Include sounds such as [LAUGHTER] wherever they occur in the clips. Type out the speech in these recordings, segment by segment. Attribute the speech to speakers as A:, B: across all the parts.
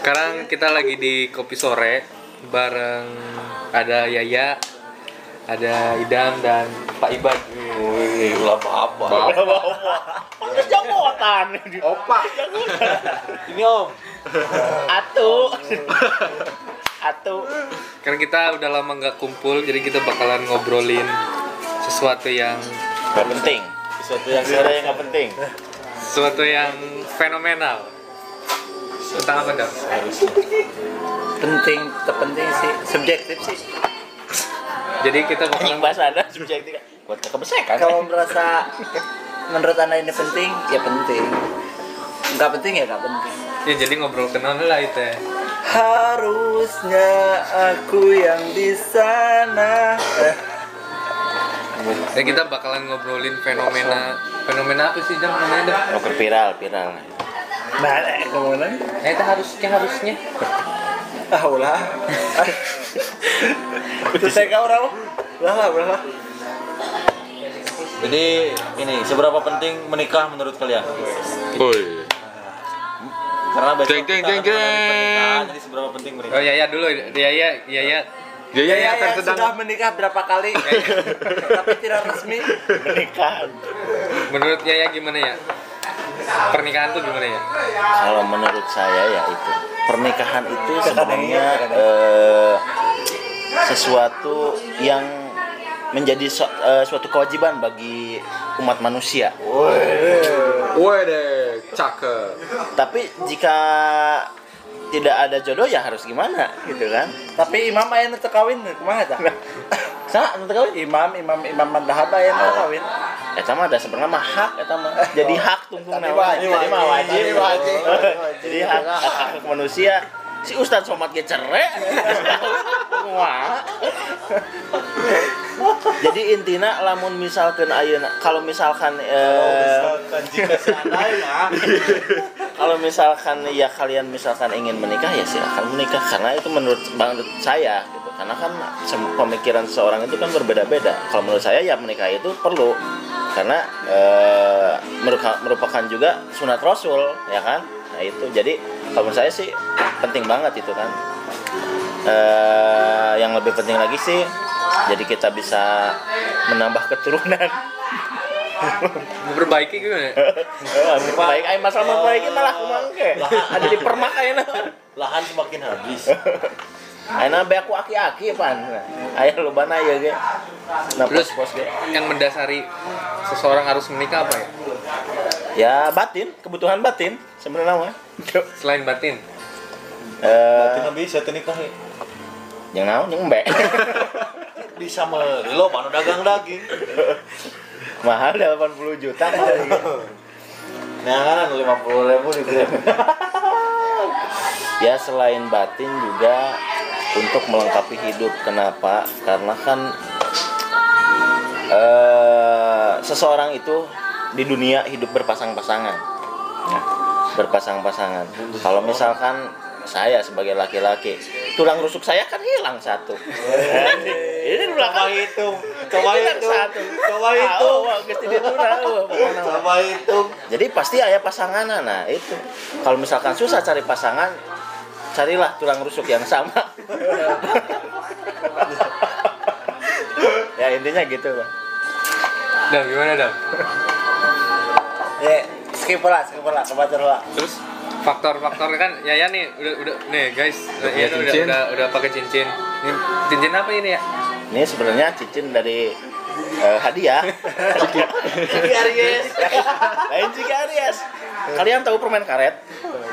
A: Sekarang kita lagi di kopi sore bareng ada Yaya, ada Idam dan Pak Ibad.
B: Wih, ulah apa?
C: Udah jamutan.
B: Opa. Ini om.
C: Atu. Atu.
A: Karena kita udah lama nggak kumpul, jadi kita bakalan ngobrolin sesuatu yang
C: penting.
B: Sesuatu yang
C: Ada yang gak penting.
A: sesuatu yang fenomenal. Tentang apa dong?
D: penting terpenting sih subjektif sih
A: Jadi kita bakalan
C: bahasa ada subjektif. Buat kebesekan.
D: kalau merasa menurut anda ini penting ya penting nggak penting ya nggak penting
A: ya jadi ngobrol kenal lah itu. ya.
D: harusnya aku yang di sana eh,
A: Ya kita bakalan ngobrolin fenomena fenomena apa sih jam namanya?
C: Oke viral, viral.
D: Nah eh, ke mana
A: Eh itu harusnya harusnya.
D: ah ulah itu saya kau ulah lah lah
B: Jadi ini seberapa penting menikah menurut kalian?
E: Woi.
B: Karena besok
E: Jeng, jeng, jeng, jeng.
B: Jadi seberapa penting menikah?
A: Oh Yaya dulu, Yaya, Yaya.
E: Ya ya ya
D: ya,
E: sedang
D: sudah menikah berapa kali [LAUGHS] tapi tidak resmi
C: Pernikahan.
A: Menurut Yaya gimana ya? Pernikahan tuh gimana ya?
C: Kalau menurut saya ya itu pernikahan itu sebenarnya eh, sesuatu yang menjadi su- eh, suatu kewajiban bagi umat manusia.
E: Woi deh, cakep.
C: Tapi jika tidak ada jodoh ya harus gimana gitu kan?
D: tapi imam ayah kawin ke mana tak
C: Sa, nanti kau
D: imam imam imam mandahab ayah nanti kawin
C: Eta mah ada sebenarnya mah hak eta mah. Jadi hak tunggu naon. Jadi mah
D: wajib.
C: Jadi hak hak, manusia si Ustadz Somad ge. Wah. [LAUGHS] Jadi intina lamun misalkan ayeuna kalau misalkan eh, [LAUGHS] kalau misalkan ya kalian misalkan ingin menikah ya silahkan menikah karena itu menurut menurut saya karena kan pemikiran seseorang itu kan berbeda-beda. Kalau menurut saya ya menikah itu perlu. Karena eh, meruka- merupakan juga sunat rasul ya kan? Nah itu. Jadi kalau menurut saya sih penting banget itu kan. Eh yang lebih penting lagi sih jadi kita bisa menambah keturunan.
A: Memperbaiki gimana?
C: baik ayo masalah memperbaiki malah kumangke ada di permak ayeuna
B: lahan semakin habis.
C: Ayeuna be aku aki-aki pan aya lobana ya ge nah
A: Terus
C: pos-pos ge
A: yang mendasari seseorang harus menikah apa ya?
C: ya batin kebutuhan batin sebenarnya mah
A: Selain batin.
C: eh
B: Tidak bisa nikah ya.
C: yang naon yang embe [LAUGHS]
B: Bisa mah lo mana dagang daging. [LAUGHS]
C: mahal 80 juta [LAUGHS]
B: Nah kan lima puluh ribu di
C: ya selain batin juga untuk melengkapi hidup kenapa? Karena kan eh seseorang itu di dunia hidup berpasang-pasangan. Nah, berpasang-pasangan. Kalau misalkan saya sebagai laki-laki tulang rusuk saya kan hilang satu. Ini belakang.
B: Hitung,
C: coba itu satu.
B: coba
C: pokona. [LAUGHS]
B: coba hitung.
C: Jadi pasti ayah pasangan nah itu. Kalau misalkan susah cari pasangan, carilah tulang rusuk yang sama. ya intinya gitu bang.
A: Dam, gimana Dam?
D: ya skip lah skip lah kebaca lah
A: Terus faktor-faktor kan Yaya nih udah udah nih guys, Yaya tuh udah udah udah pakai cincin. Ini cincin apa ini ya?
C: Ini sebenarnya cincin dari eh, hadiah.
B: Aries.
C: Lain juga Aries. Kalian tahu permen karet?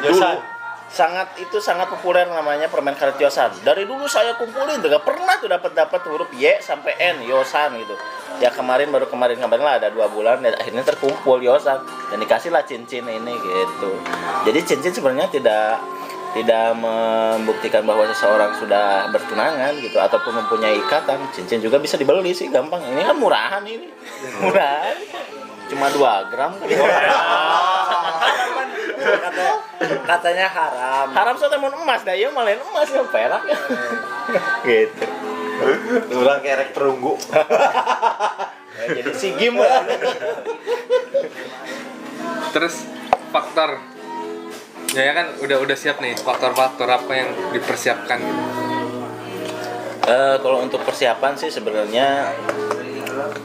B: Yosan.
C: Sangat itu sangat populer namanya permen karet Yosan. Dari dulu saya kumpulin gak pernah tuh dapat dapat huruf Y sampai N Yosan gitu. Ya kemarin baru kemarin kemarin lah ada dua bulan dan akhirnya terkumpul Yosan. Dan dikasih lah cincin ini gitu. Jadi cincin sebenarnya tidak tidak membuktikan bahwa seseorang sudah bertunangan gitu ataupun mempunyai ikatan. Cincin juga bisa dibeli sih gampang. Ini kan murahan ini. Murahan. Cuma 2 gram. [LAUGHS] [LAUGHS]
D: Katanya, katanya haram.
C: Haram soalnya mau emas. Dah ya malah emas yang perak. [LAUGHS] Gitu.
B: Orang kerek perunggu.
C: Ya, [LAUGHS] jadi si lah
A: Terus faktor. Ya kan udah udah siap nih faktor-faktor apa yang dipersiapkan? Gitu.
C: Eh, kalau untuk persiapan sih sebenarnya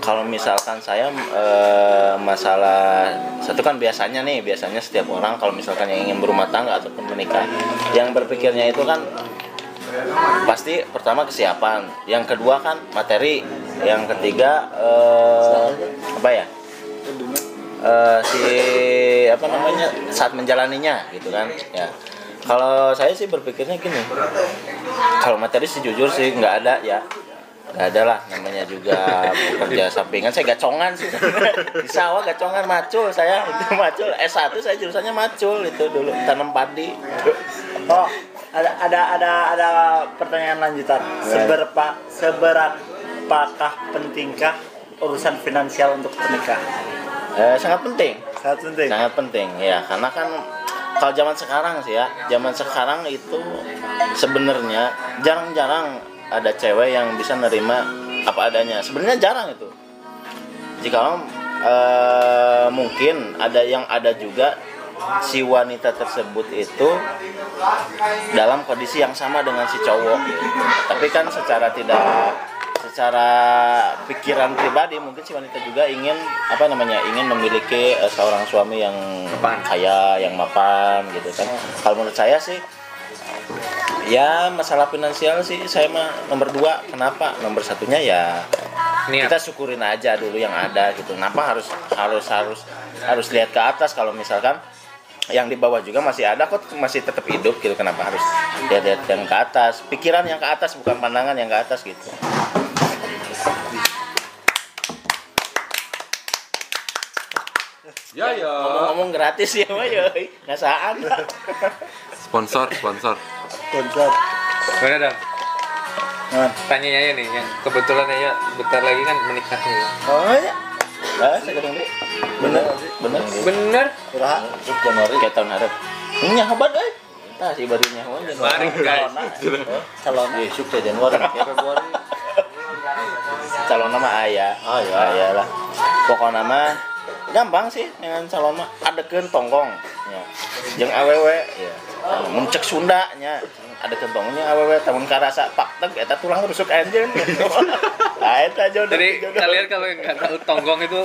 C: kalau misalkan saya eh, masalah satu kan biasanya nih biasanya setiap orang kalau misalkan yang ingin berumah tangga ataupun menikah yang berpikirnya itu kan pasti pertama kesiapan. Yang kedua kan materi yang ketiga eh, apa ya? Eh, si apa namanya saat menjalaninya gitu kan ya. Kalau saya sih berpikirnya gini kalau materi sih jujur sih nggak ada ya nggak ada lah namanya juga pekerja sampingan. Saya gacongan sih. Di sawah gacongan macul saya itu [LAUGHS] macul S1 saya jurusannya macul itu dulu tanam padi.
D: Oh, ada ada ada ada pertanyaan lanjutan. Seberapa seberapakah pentingkah urusan finansial untuk pernikahan?
C: Eh, sangat penting.
D: Sangat penting.
C: sangat penting ya. Karena kan kalau zaman sekarang sih ya zaman sekarang itu sebenarnya jarang-jarang ada cewek yang bisa nerima apa adanya sebenarnya jarang itu jika eh, mungkin ada yang ada juga si wanita tersebut itu dalam kondisi yang sama dengan si cowok gitu. tapi kan secara tidak secara pikiran pribadi mungkin si wanita juga ingin apa namanya ingin memiliki eh, seorang suami yang
A: Mapan.
C: kaya yang mapan gitu kan kalau menurut saya sih ya masalah finansial sih saya mah nomor dua. Kenapa? Nomor satunya ya
A: Niat.
C: kita syukurin aja dulu yang ada gitu. Kenapa harus harus harus harus lihat ke atas kalau misalkan yang di bawah juga masih ada kok masih tetap hidup gitu. Kenapa harus lihat-lihat yang ke atas? Pikiran yang ke atas bukan pandangan yang ke atas gitu.
E: Ya ya.
C: ngomong-ngomong gratis ya mah ya ngasaan [LAUGHS]
E: Sponsor, sponsor.
D: Sponsor.
A: Mana dong?
D: Nah.
A: Tanya Yaya nih, yang kebetulan Yaya bentar lagi kan menikah nih.
D: Oh ya.
C: ah sekarang deh bener bener
A: Bener.
C: Masuk Januari kayak tahun harap nya hebat eh Tah si baru nyawa
A: Mari guys.
D: Calon.
C: Iya, sukses Januari ya Februari. Calon nama ayah.
B: Ah, ya.
C: Ayah lah. Pokok nama gampang sih dengan calon mah adekeun tonggong ya. Jeung awewe ya. Muncek Sunda nya. Ada kentongnya awewe tamun karasa pak teg eta tulang rusuk anjeun. [LAUGHS] Ah eta jodoh.
A: Jadi
C: jodoh.
A: kalian kalau yang nggak tahu tonggong itu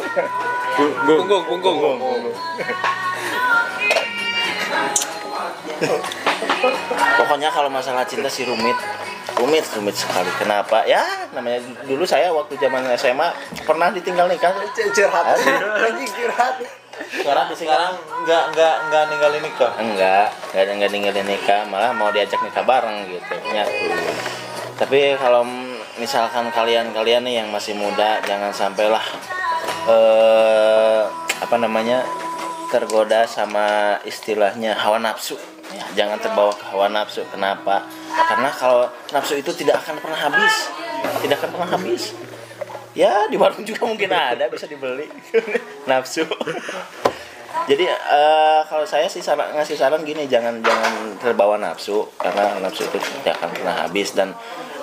A: punggung, punggung.
C: Pokoknya kalau masalah cinta sih rumit. Rumit, rumit sekali. Kenapa? Ya, namanya dulu saya waktu zaman SMA pernah ditinggal nikah.
D: Curhat. Anjing curhat.
C: Sekarang
B: Sekarang nggak nggak nggak ninggalin nikah.
C: enggak enggak ada enggak ninggalin nikah malah mau diajak nikah bareng gitu. Ya. Tapi kalau misalkan kalian-kalian nih yang masih muda jangan sampailah eh apa namanya tergoda sama istilahnya hawa nafsu. Ya, jangan terbawa ke hawa nafsu. Kenapa? Karena kalau nafsu itu tidak akan pernah habis. Tidak akan pernah habis ya di warung juga mungkin ada bisa dibeli. [LAUGHS] Nafsu. Jadi eh, kalau saya sih saran, ngasih saran gini jangan jangan terbawa nafsu karena nafsu itu tidak akan pernah habis. Dan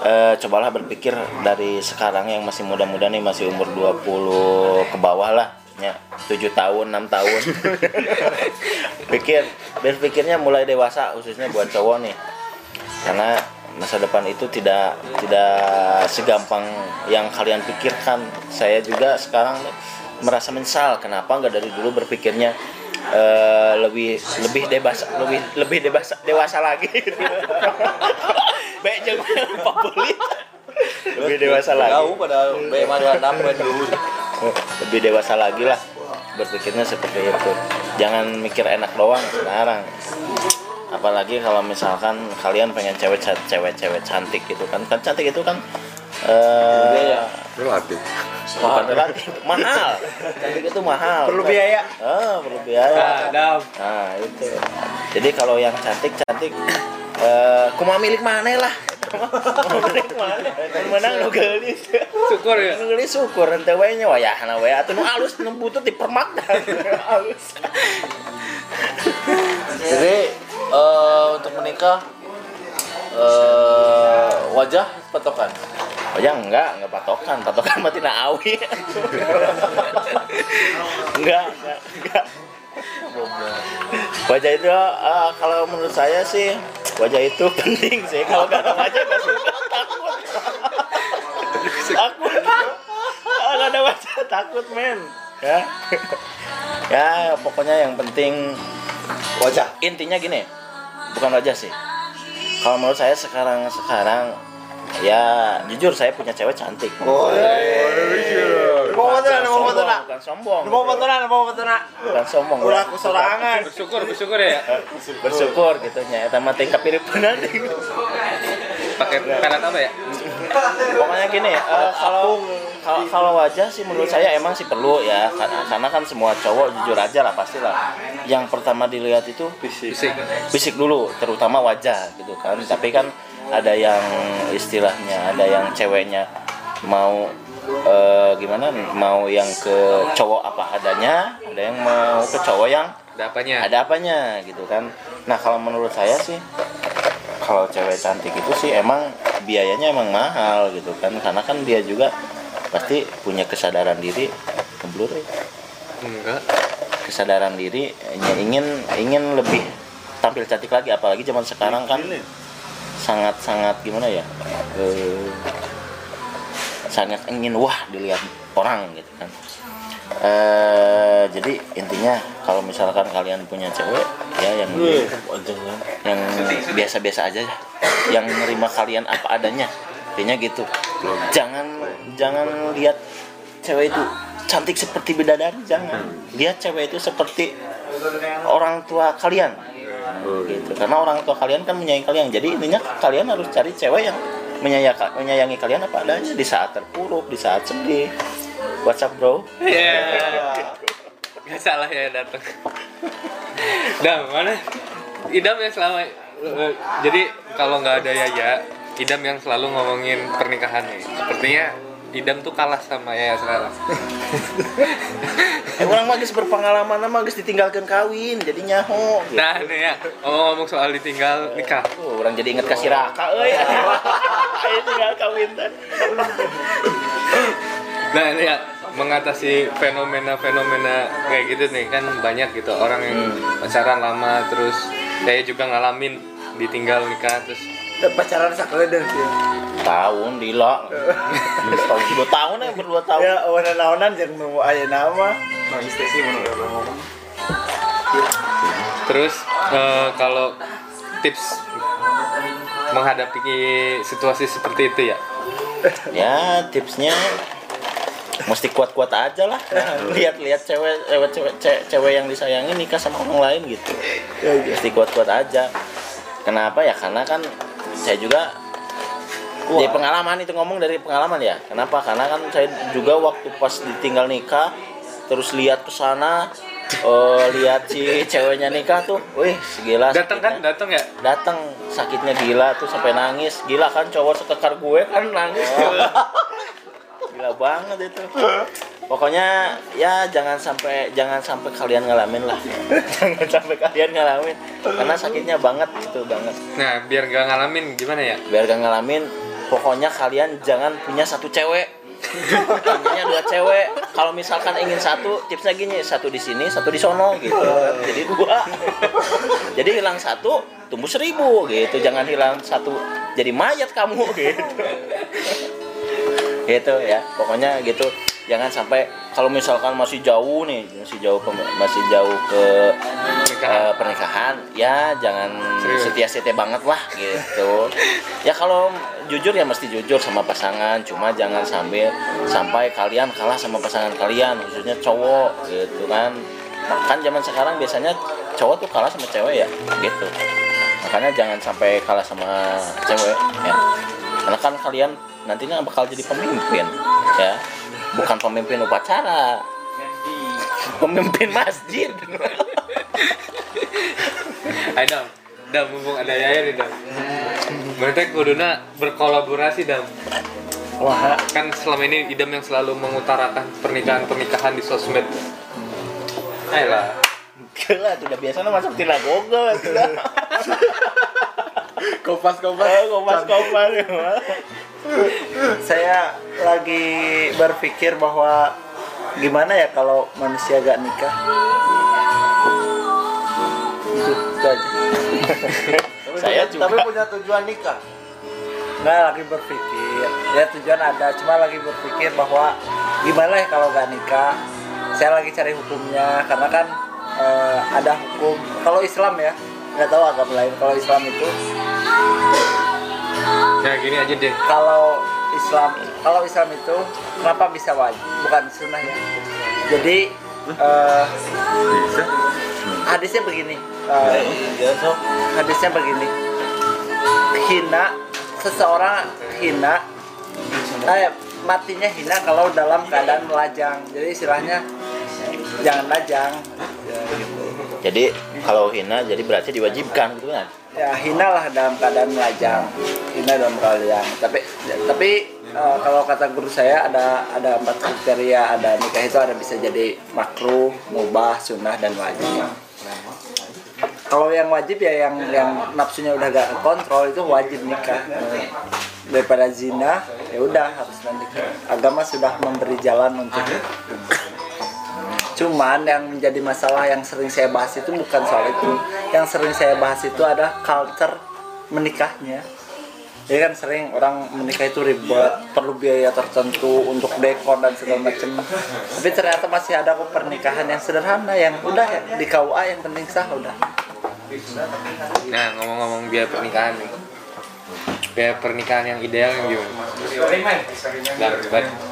C: eh, cobalah berpikir dari sekarang yang masih muda-muda nih masih umur 20 ke bawah lah ya. 7 tahun 6 tahun. [LAUGHS] Pikir berpikirnya mulai dewasa khususnya buat cowok nih. Karena masa depan itu tidak tidak segampang yang kalian pikirkan. Saya juga sekarang merasa menyesal kenapa nggak dari dulu berpikirnya eh, lebih lebih dewasa lebih lebih dewasa dewasa lagi. [LAUGHS] Baik jangan populis lebih dewasa lagi.
B: Jauh pada dulu.
C: lebih dewasa lagi lah berpikirnya seperti itu. Jangan mikir enak doang sekarang apalagi kalau misalkan kalian pengen cewek cewek cewek cantik gitu kan. Kan cantik itu kan eh
E: Relatif.
C: bukan relatif. Mahal. Cantik itu mahal.
D: Perlu biaya.
C: ah perlu biaya.
A: Adam.
C: nah itu. Jadi kalau yang cantik cantik eh kumaha milik mana lah? Menang nu geulis
A: Syukur ya.
C: nu geulis syukur. Ente we nya wayahna we atuh nu alus nu butut dipermak. [LAUGHS] Alus.
B: Jadi eh, untuk menikah eh, wajah patokan.
C: Oh ya enggak, enggak patokan, patokan mah tina awi. enggak, enggak, enggak. wajah itu eh, kalau menurut saya sih wajah itu penting sih kalau nggak ada wajah nggak suka takut takut kalau nggak ada wajah takut men ya ya pokoknya yang penting
B: Wajah.
C: intinya gini bukan wajah sih. Kalau menurut saya sekarang sekarang ya jujur saya punya cewek cantik.
B: Oh,
C: Bukan
B: betulan, mau
C: sombong,
B: betulan.
C: bukan sombong bukan sombong
B: Ulah aku sorangan.
A: bersyukur bersyukur ya. [LAUGHS]
C: Bersyukur gitu nya. Eta mah tingkat pirip benar
A: pakai pelet apa ya?
C: Pokoknya gini eh, kalau kalau kalau wajah sih menurut saya emang sih perlu ya karena karena kan semua cowok jujur aja lah pastilah. Yang pertama dilihat itu
A: fisik.
C: Fisik dulu terutama wajah gitu kan. Tapi kan ada yang istilahnya ada yang ceweknya mau eh, gimana? Mau yang ke cowok apa adanya ada yang mau ke cowok yang
A: ada apanya?
C: ada apanya gitu kan. Nah kalau menurut saya sih kalau cewek cantik itu sih emang biayanya emang mahal gitu kan. Karena kan dia juga pasti punya kesadaran diri keblur ya.
A: enggak.
C: Kesadaran diri ingin ingin lebih tampil cantik lagi apalagi zaman sekarang kan sangat sangat gimana ya eh, sangat ingin wah dilihat orang gitu kan. Eh jadi intinya kalau misalkan kalian punya cewek ya yang yang biasa-biasa aja yang nerima kalian apa adanya intinya gitu. Jangan jangan lihat cewek itu cantik seperti bidadari jangan. Lihat cewek itu seperti orang tua kalian. Gitu. Karena orang tua kalian kan menyayangi kalian. Jadi intinya kalian harus cari cewek yang menyayangi, menyayangi kalian apa adanya. Di saat terpuruk di saat sedih. WhatsApp bro?
A: Ya [LAUGHS] nggak salah ya datang Dam mana? Idam yang selama jadi kalau nggak ada Yaya Idam yang selalu ngomongin pernikahan nih. Sepertinya Idam tuh kalah sama Yaya sekarang. [LAUGHS]
C: Eh, orang magis berpengalaman mah magis ditinggalkan kawin jadi nyaho. Gitu.
A: nah nih ya. Ngomong-ngomong soal ditinggal nikah.
C: Tuh, orang jadi inget kasih raka euy. [LAUGHS] Ayo tinggal kawin
A: nah ini ya mengatasi fenomena-fenomena kayak gitu nih kan banyak gitu orang yang pacaran lama terus saya juga ngalamin ditinggal nikah terus
D: pacaran sakle dan sih
C: tahun dila. Tahun dua tahun ya berdua tahun.
D: Ya warna naonan jeung nu aya nama. Teh sih menurut ngomong
A: Terus eh, kalau tips menghadapi situasi seperti itu ya?
C: ya tipsnya mesti kuat-kuat aja lah. Lihat-lihat cewek cewek cewek ce- cewek yang disayangi nikah sama orang lain gitu. Mesti kuat-kuat aja. Kenapa? Ya karena kan saya juga di pengalaman itu ngomong dari pengalaman ya. Kenapa? Karena kan saya juga waktu pas ditinggal nikah terus lihat ke sana eh, lihat si ceweknya nikah tuh wih gila
A: Datang kan? Datang ya?
C: datang sakitnya gila tuh sampai nangis. Gila kan cowok sekekar gue kan nangis [LAUGHS] gila banget itu. Pokoknya ya jangan sampai jangan sampai kalian ngalamin lah. [LAUGHS] Jangan sampai kalian ngalamin. Karena sakitnya banget gitu banget.
A: Nah, biar gak ngalamin gimana ya?
C: biar gak ngalamin pokoknya kalian jangan punya satu cewek. Punya dua cewek. Kalau misalkan ingin satu tipsnya gini satu di sini satu di sono gitu jadi dua. Jadi hilang satu tumbuh seribu gitu. Jangan hilang satu jadi mayat kamu gitu gitu ya. Pokoknya gitu. Jangan sampai kalau misalkan masih jauh nih masih jauh ke masih jauh ke
A: Pernikahan.
C: eh, pernikahan ya jangan
A: Serius.
C: setia-setia banget lah gitu. Ya kalau jujur ya mesti jujur sama pasangan. Cuma jangan sambil sampai kalian kalah sama pasangan kalian khususnya cowok gitu kan. Kan zaman sekarang biasanya cowok tuh kalah sama cewek ya gitu. Makanya jangan sampai kalah sama cewek ya karena kan kalian nantinya bakal jadi pemimpin ya bukan pemimpin upacara pemimpin masjid [LAUGHS]
A: Ayo dam, mumpung ada Yaya nih dam. Berarti kuduna berkolaborasi dam.
C: wah
A: Kan selama ini Idam yang selalu mengutarakan pernikahan-pernikahan di sosmed. Ayolah.
C: gila tidak biasa masuk tidak google [LAUGHS]
D: kopas kopas
C: eh kopas kopas
D: saya lagi berpikir bahwa gimana ya kalau manusia gak nikah? Itu aja.
B: Tapi
C: Saya
B: punya-
C: juga.
B: Tapi punya tujuan nikah.
D: nggak lagi berpikir. Ya tujuan ada cuma lagi berpikir bahwa gimana ya kalau gak nikah? Saya lagi cari hukumnya karena kan eh, ada hukum. Kalau Islam ya nggak tahu agama lain kalau Islam itu
A: Nah gini aja deh.
D: kalau Islam kalau Islam itu kenapa bisa wajib bukan sunnah ya jadi eh,
E: Bisa.
D: hadisnya begini
B: so.
D: hadisnya begini hina seseorang hina eh, matinya hina kalau dalam keadaan melajang jadi istilahnya jangan lajang.
C: Jadi kalau hina jadi berarti diwajibkan gitu kan?
D: Ya hina lah dalam keadaan melajang. Hina dalam keadaan tapi tapi eh, kalau kata guru saya ada ada empat kriteria. Ada nikah itu ada bisa jadi makruh mubah sunnah dan wajib. Kalau yang wajib ya yang yang nafsunya udah gak kontrol itu wajib nikah. Eh, daripada zina ya udah harus menikah agama sudah memberi jalan untuk. Cuman yang menjadi masalah yang sering saya bahas itu bukan soal itu. Yang sering saya bahas itu ada culture menikahnya. Ya kan sering orang menikah itu ribet, perlu biaya tertentu untuk dekor dan segala macam. Tapi ternyata masih ada kok pernikahan yang sederhana yang udah ya di KUA yang penting sah udah.
A: Nah ngomong-ngomong biaya pernikahan nih. Biaya pernikahan yang ideal yang gimana?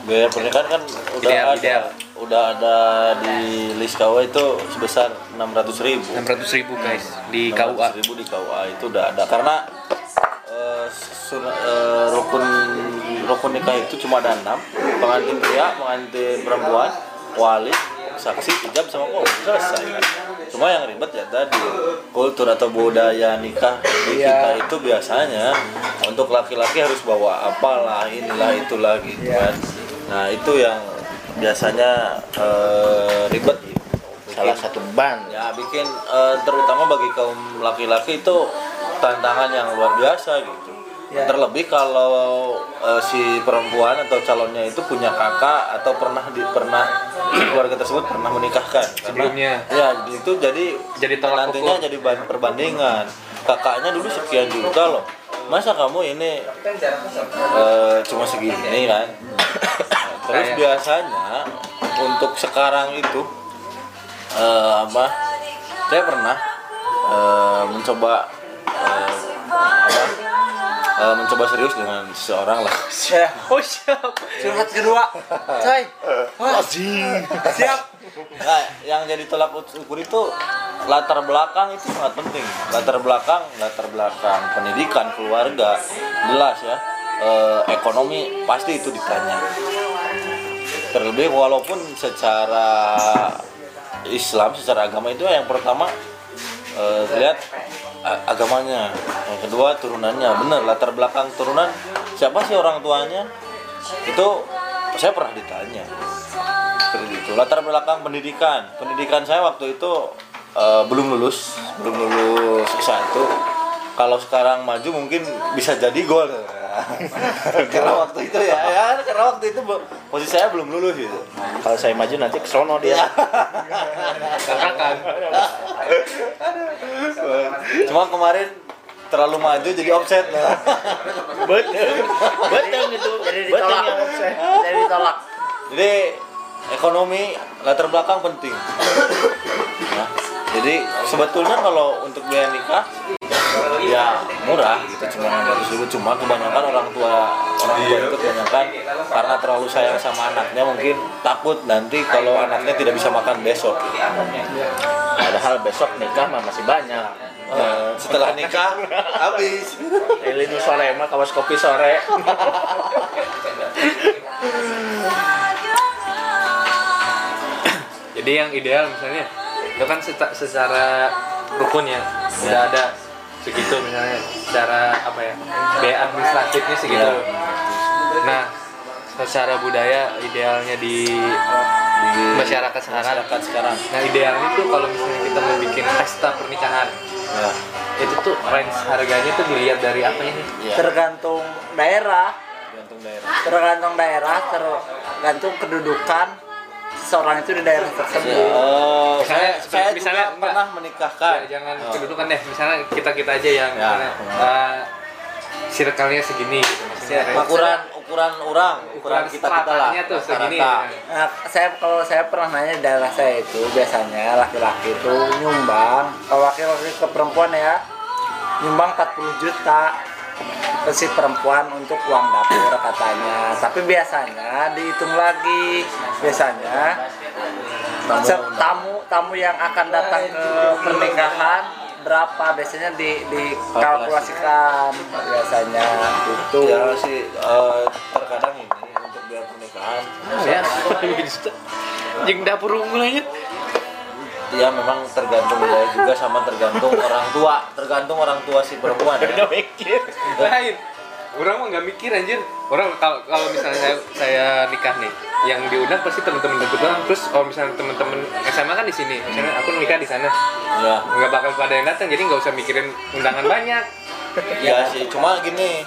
B: Biaya pernikahan kan udah
A: Ideal,
B: ada,
A: ideal.
B: Udah ada di list KUA itu sebesar 600 ribu.
A: 600 ribu guys di KUA.
B: ribu di KUA itu udah ada karena sur- eh, rukun rukun nikah itu cuma ada enam pengantin pria pengantin perempuan wali saksi ijab sama kau selesai kan cuma yang ribet ya tadi kultur atau budaya nikah di
D: Iya.
B: kita itu biasanya untuk laki-laki harus bawa apalah inilah itulah gitu
D: Iya.
B: kan nah itu yang biasanya eh, ribet.
C: Salah satu ban.
B: ya bikin eh, terutama bagi kaum laki-laki itu tantangan yang luar biasa gitu
D: Ya.
B: terlebih kalau eh, si perempuan atau calonnya itu punya kakak atau pernah di pernah [CLEARS THROAT] keluarga tersebut pernah menikahkan Karena-
A: Sebelumnya.
B: ya itu jadi
A: Jadi
B: nantinya jadi bahan perbandingan kakaknya dulu sekian juta loh masa kamu ini eh, cuma segini kan [COUGHS] terus
A: Kayak-
B: biasanya untuk sekarang itu eh, apa saya pernah eh, mencoba eh, apa eh, mencoba serius dengan seseorang lah [LAUGHS]
D: oh siap. Curhat kedua. Coy. Siap.
B: Nah, yang jadi tolak ukur itu latar belakang itu sangat penting. Latar belakang, latar belakang pendidikan, keluarga, jelas ya. Ekonomi pasti itu ditanya. Terlebih walaupun secara Islam, secara agama itu yang pertama eh, lihat agamanya, yang kedua turunannya. Bener, latar belakang turunan. Siapa sih orang tuanya? Itu saya pernah ditanya. Seperti itu. Latar belakang pendidikan. Pendidikan saya waktu itu eh, belum lulus. Belum lulus S1 kalau sekarang maju mungkin bisa jadi gol karena waktu itu ya, ya karena waktu itu posisi saya belum lulus gitu
C: Kalau saya maju nanti ke sono dia.
A: Katakan.
B: cuma kemarin terlalu maju jadi offset
C: Betul. Betul itu.
D: Jadi
C: Betul
D: ditolak. Jadi ditolak.
B: jadi ekonomi latar belakang penting Nah, jadi sebetulnya kalau untuk biaya nikah ya murah gitu cuma 600 ribu cuma kebanyakan orang tua orang tua itu kebanyakan karena terlalu sayang sama anaknya mungkin takut nanti kalau anaknya tidak bisa makan besok.
C: Padahal besok nikah mah masih banyak.
B: Eh, setelah nikah [LAUGHS] habis.
C: Elinu sore mah kawas kopi sore.
A: Jadi yang ideal misalnya itu kan secara rukun ya udah ada segitu misalnya secara apa ya biaya administratifnya segitu. Nah secara budaya idealnya di masyarakat sekarang.
B: masyarakat sekarang
A: Nah idealnya tuh kalau misalnya kita mau bikin pesta pernikahan
B: ya,
A: itu tuh range harganya tuh dilihat dari apa ini?
B: ya
D: Tergantung daerah.
B: tergantung daerah
D: tergantung daerah tergantung kedudukan seseorang itu di daerah tersebut.
B: Eh,
A: Misalnya,
B: saya, saya
A: misalnya,
B: juga pernah menikahkan.
A: Ya, jangan
B: Oh.
A: kedudukan deh misalnya kita kita aja yang
B: Ya.
A: misalnya, eh, circle-nya segini gitu maksudnya
B: ukuran ukuran orang ukuran kita kita lah
A: tuh segini.
D: Nah, saya kalau saya pernah nanya di daerah saya itu biasanya laki-laki itu nyumbang kalau laki-laki ke perempuan ya nyumbang 40 juta ke si perempuan untuk uang dapur katanya. Tapi biasanya dihitung lagi. Biasanya
B: Tamu.
D: tamu tamu yang akan datang ke pernikahan berapa? Biasanya di dikalkulasikan. Biasanya. Itu.
B: Ya sih eh, terkadang ini untuk biaya pernikahan.
A: Ya [LAUGHS] jeng dapur unggul aja
B: ya memang tergantung budaya juga sama tergantung orang tua. Tergantung orang tua si perempuan ya.
C: Udah mikir.
A: lain. Orang mah nggak mikir anjir. Orang kalau kalau misalnya saya saya nikah nih yang diundang pasti teman-teman deket doang. Terus kalau misalnya teman-teman SMA kan di sini misalnya aku nikah di sana.
B: Ya
A: nggak bakal pada yang datang jadi nggak usah mikirin undangan banyak.
B: Ya sih cuma gini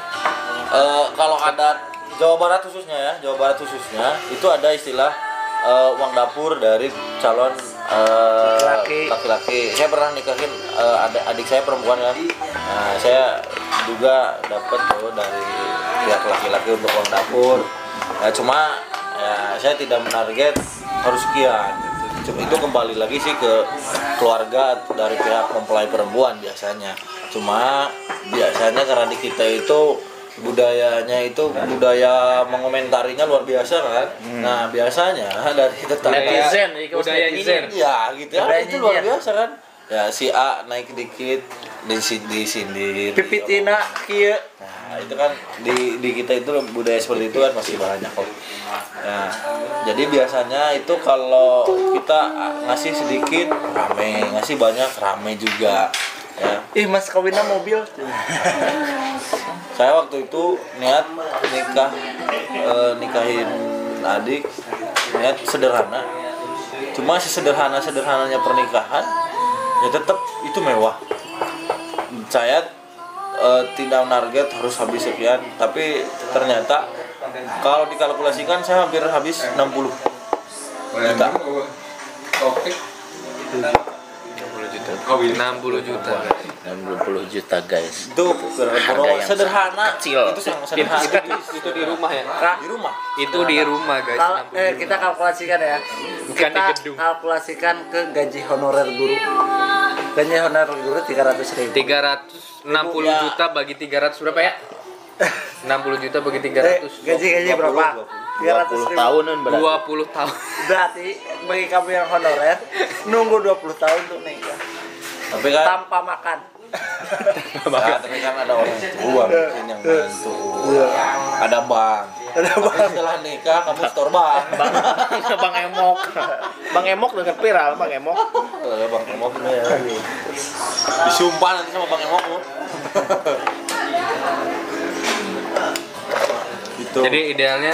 B: eh, kalau ada Jawa Barat khususnya ya Jawa Barat khususnya itu ada istilah eh, uang dapur dari calon eh,
D: Laki-laki.
B: laki-laki saya pernah nikahin eh, adik, adik saya perempuan kan nah, saya juga dapat tuh dari pihak laki-laki untuk uang dapur ya cuma ya saya tidak menarget harus sekian gitu. Cuma itu kembali lagi sih ke keluarga dari pihak mempelai perempuan biasanya cuma biasanya karena di kita itu budayanya itu budaya mengomentarinya luar biasa kan? Nah biasanya dari tetangga
C: Netizen,
A: budaya
C: netizen.
B: ya gitu ya.
D: Budaya
B: itu luar biasa kan? Ya si A naik dikit di di sindir.
D: Pipitina kieu
B: Nah, itu kan di di kita itu budaya seperti itu kan masih banyak kok. Nah, jadi biasanya itu kalau kita ngasih sedikit rame, ngasih banyak rame juga. Ya.
D: ih mas kawinnya mobil [LAUGHS]
B: Saya waktu itu niat nikah eh, nikahin adik niat sederhana. Cuma sesederhana sederhananya pernikahan ya tetap itu mewah. Saya eh, tidak target harus habis sekian, tapi ternyata kalau dikalkulasikan saya hampir habis 60 juta.
A: Oh, 60 juta.
C: 60 juta guys.
B: Itu
C: Harga yang
B: sederhana
C: kecil.
B: Itu yang sederhana
A: Itu, itu di rumah ya.
B: di rumah.
A: Itu di rumah guys.
D: Kalau
A: 60
D: eh,
A: juta.
D: kita kalkulasikan ya.
A: Bukan di
D: kita
A: gedung.
D: kalkulasikan ke gaji honorer guru. Gaji honorer guru 300 ribu.
A: 360
B: Ya.
A: juta bagi 300 berapa ya? [LAUGHS] 60 juta bagi
D: Eh,
A: 300.
D: gaji gaji
B: 20,
D: berapa?
C: 20
D: 300 ribu.
C: tahunan berarti.
A: 20 tahun.
D: Berarti bagi kamu yang honorer nunggu 20 tahun untuk nikah
B: Tapi kan
D: tanpa makan.
B: Nah, tapi kan ada orang tua mungkin yang bantu. Ada bank.
D: Ada
B: Tapi setelah nikah kamu store bank.
C: Bang, [LAUGHS] Bang Emok. Bang Emok dengan viral Bang Emok.
B: Eh, Bang Emok ini ya. Disumpah nanti sama Bang Emok. Gitu.
A: Jadi idealnya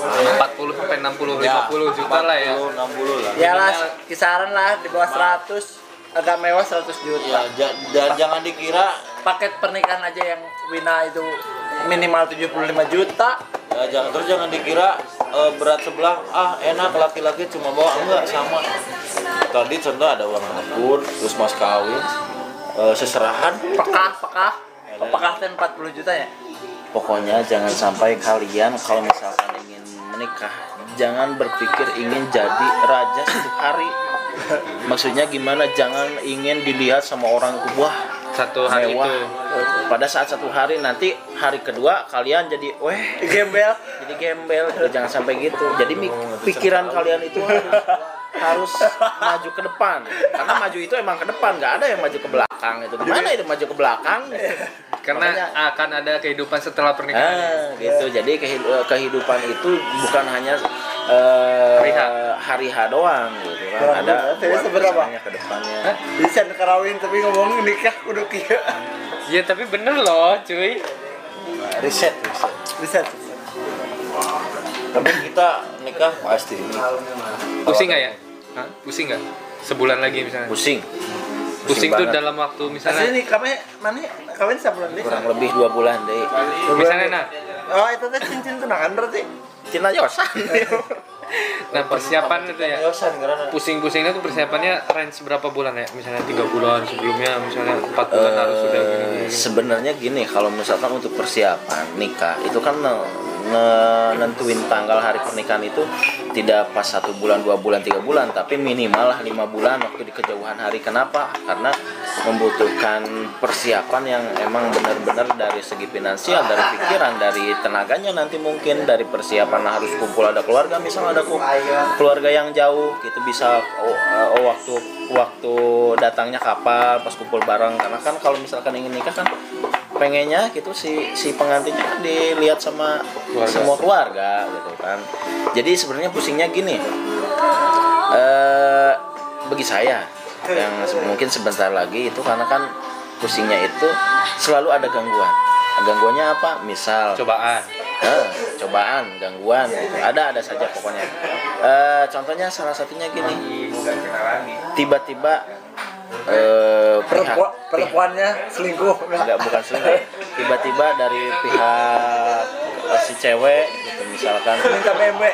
A: 40 sampai 60 50 juta lah ya.
B: 40, 60 lah.
D: Ya lah, kisaran lah di bawah 100 agak mewah 100
B: Ya,
D: juta.
B: ja- ja- jangan dikira
D: Paket pernikahan aja yang Wina itu minimal 75 juta.
B: ya jangan terus jangan dikira eh, berat sebelah ah enak laki-laki cuma bawa enggak sama tadi contoh ada uang dapur terus mas kawin eh, seserahan
D: Pekah, pekah. Pekah ten 40 juta ya.
C: Pokoknya jangan sampai kalian kalau misalkan ingin menikah, jangan berpikir ingin jadi raja satu hari. Maksudnya gimana? Jangan ingin dilihat sama orang wah
A: Satu hari
C: mewah.
A: itu.
C: Pada saat satu hari nanti hari kedua kalian jadi weh
D: Gembel.
C: jadi gembel jangan sampai gitu jadi mi- pikiran kalian itu harus harus maju ke depan karena maju itu emang ke depan nggak ada yang maju ke belakang itu gimana itu maju ke belakang
A: Karena
C: Makanya-
A: akan ada kehidupan setelah pernikahan.
C: Ah, gitu. Jadi kehid- eh, kehidupan itu bukan hanya eh,
A: Hari H.
C: hari H doang gitu kan. Ada
D: jadi
C: buat
D: seberapa?
C: ke depannya.
D: Bisa karawin tapi ngomong nikah kudu kieu.
A: Ya tapi bener loh cuy.
B: riset riset
D: Bisa.
B: tapi kita nikah pasti
A: Pusing nggak ya? Hah? Pusing nggak? Sebulan lagi misalnya.
C: Pusing.
A: Pusing tuh
C: banget.
A: dalam waktu
D: Asli
A: misalnya
D: nih kami mana kawin sebulan deh.
C: Kurang lebih dua bulan deh.
D: Sebulan
A: misalnya nah
D: Oh itu teh cincin tunangan berarti.
C: Cina Yosan. [LAUGHS]
A: nah persiapan itu ya pusing-pusingnya tuh persiapannya range berapa bulan ya misalnya tiga bulan sebelumnya misalnya empat bulan harus sudah gini, gini.
C: Eh, sebenarnya gini kalau misalkan untuk persiapan nikah itu kan ne- nentuin tanggal hari pernikahan itu tidak pas satu bulan dua bulan tiga bulan tapi minimal lah lima bulan waktu di kejauhan hari. Kenapa? Karena membutuhkan persiapan yang emang benar-benar dari segi finansial dari pikiran dari tenaganya nanti mungkin dari persiapan harus kumpul ada keluarga misalnya ada keluarga yang jauh gitu bisa oh, oh, waktu waktu datangnya kapan pas kumpul bareng. Karena kan kalau misalkan ingin nikah kan pengennya gitu si si pengantinnya kan dilihat sama
A: Keluarga.
C: semua keluarga gitu kan. Jadi sebenarnya pusingnya gini. Eh bagi saya yang mungkin sebentar lagi itu karena kan pusingnya itu selalu ada gangguan. Gangguannya apa? Misal.
A: Cobaan.
C: Eh, cobaan, gangguan, gitu. ada ada saja pokoknya. Eh, contohnya salah satunya gini, tiba-tiba eh,
D: Perempuan, perempuannya selingkuh
C: enggak bukan selingkuh, tiba-tiba dari pihak si cewek gitu misalkan.
D: Minta BMW.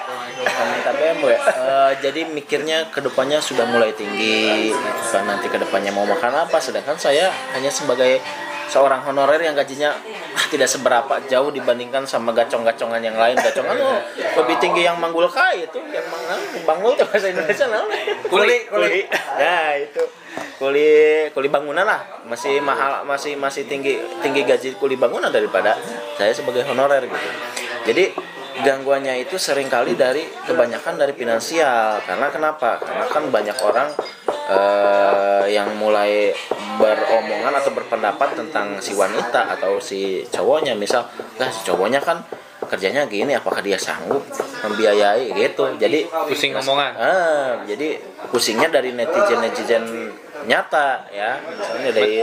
C: Minta BMW. Eh, jadi mikirnya ke depannya sudah mulai tinggi gitu kan. Nanti ke depannya mau makan apa. Sedangkan saya hanya sebagai seorang honorer yang gajinya ah, tidak seberapa jauh dibandingkan sama gacong-gacongan yang lain. Gacongan oh, lebih tinggi yang manggul kai itu yang mana banggul itu bahasa Indonesia naon?
A: Kuli,
C: kuli nah itu. Kuli kuli bangunan lah. Masih mahal masih masih tinggi tinggi gaji kuli bangunan daripada saya sebagai honorer gitu. Jadi gangguannya itu sering kali dari kebanyakan dari finansial. Karena kenapa? Karena kan banyak orang eh, yang mulai beromongan atau berpendapat tentang si wanita atau si cowoknya. Misal lah si cowoknya kan kerjanya gini apakah dia sanggup membiayai? Gitu. Jadi
A: pusing omongan.
C: Ah, jadi pusingnya dari netizen netizen nyata ya, misalnya dari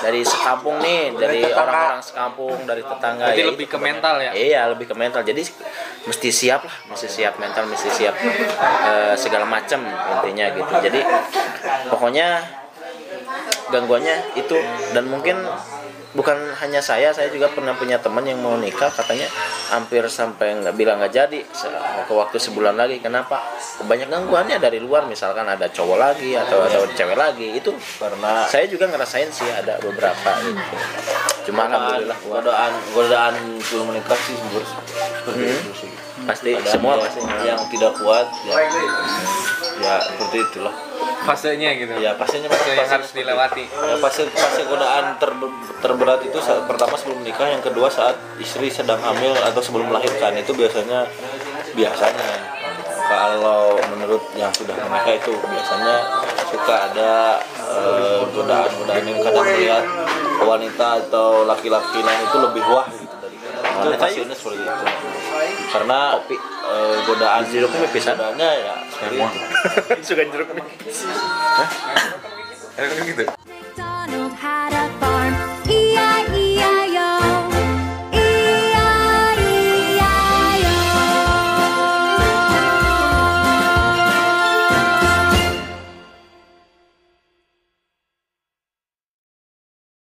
C: dari sekampung nih, dari orang-orang sekampung, dari tetangga.
A: Berarti
C: ya
A: lebih
C: itu
A: ke mental ya?
C: Iya, lebih ke mental. Jadi mesti siap lah, mesti siap mental, mesti siap eh, segala macam intinya gitu. Jadi pokoknya gangguannya itu dan mungkin bukan hanya saya saya juga pernah punya teman yang mau nikah katanya hampir sampai nggak bilang nggak jadi ke waktu sebulan lagi. Kenapa? Banyak gangguannya dari luar misalkan ada cowok lagi atau atau cewek lagi. Itu
B: karena
C: saya juga ngerasain sih ada beberapa gitu. Cuma alhamdulillah.
B: godaan godaan sebelum menikah sih sebenarnya seperti
C: Hmm.
B: itu sih.
C: Pasti
B: Ada
C: semua
B: yang-
C: pasti.
B: yang tidak kuat ya ya seperti itulah.
A: Fasenya gitu.
B: Ya pastinya
A: fase yang harus dilewati.
B: Ya fase fase godaan ter- terberat itu saat pertama sebelum menikah yang kedua saat istri sedang hamil atau sebelum melahirkan. Itu biasanya biasanya. Kalau menurut yang sudah menikah itu biasanya suka ada eh, godaan-godaan yang kadang melihat wanita atau laki-laki lain itu lebih wah gitu. Dari itu itu karena eh, godaan
C: Jeruk ini pisan?
B: godaannya ya seperti itu
C: suka jeruk.
A: Gitu?
F: McDonald had a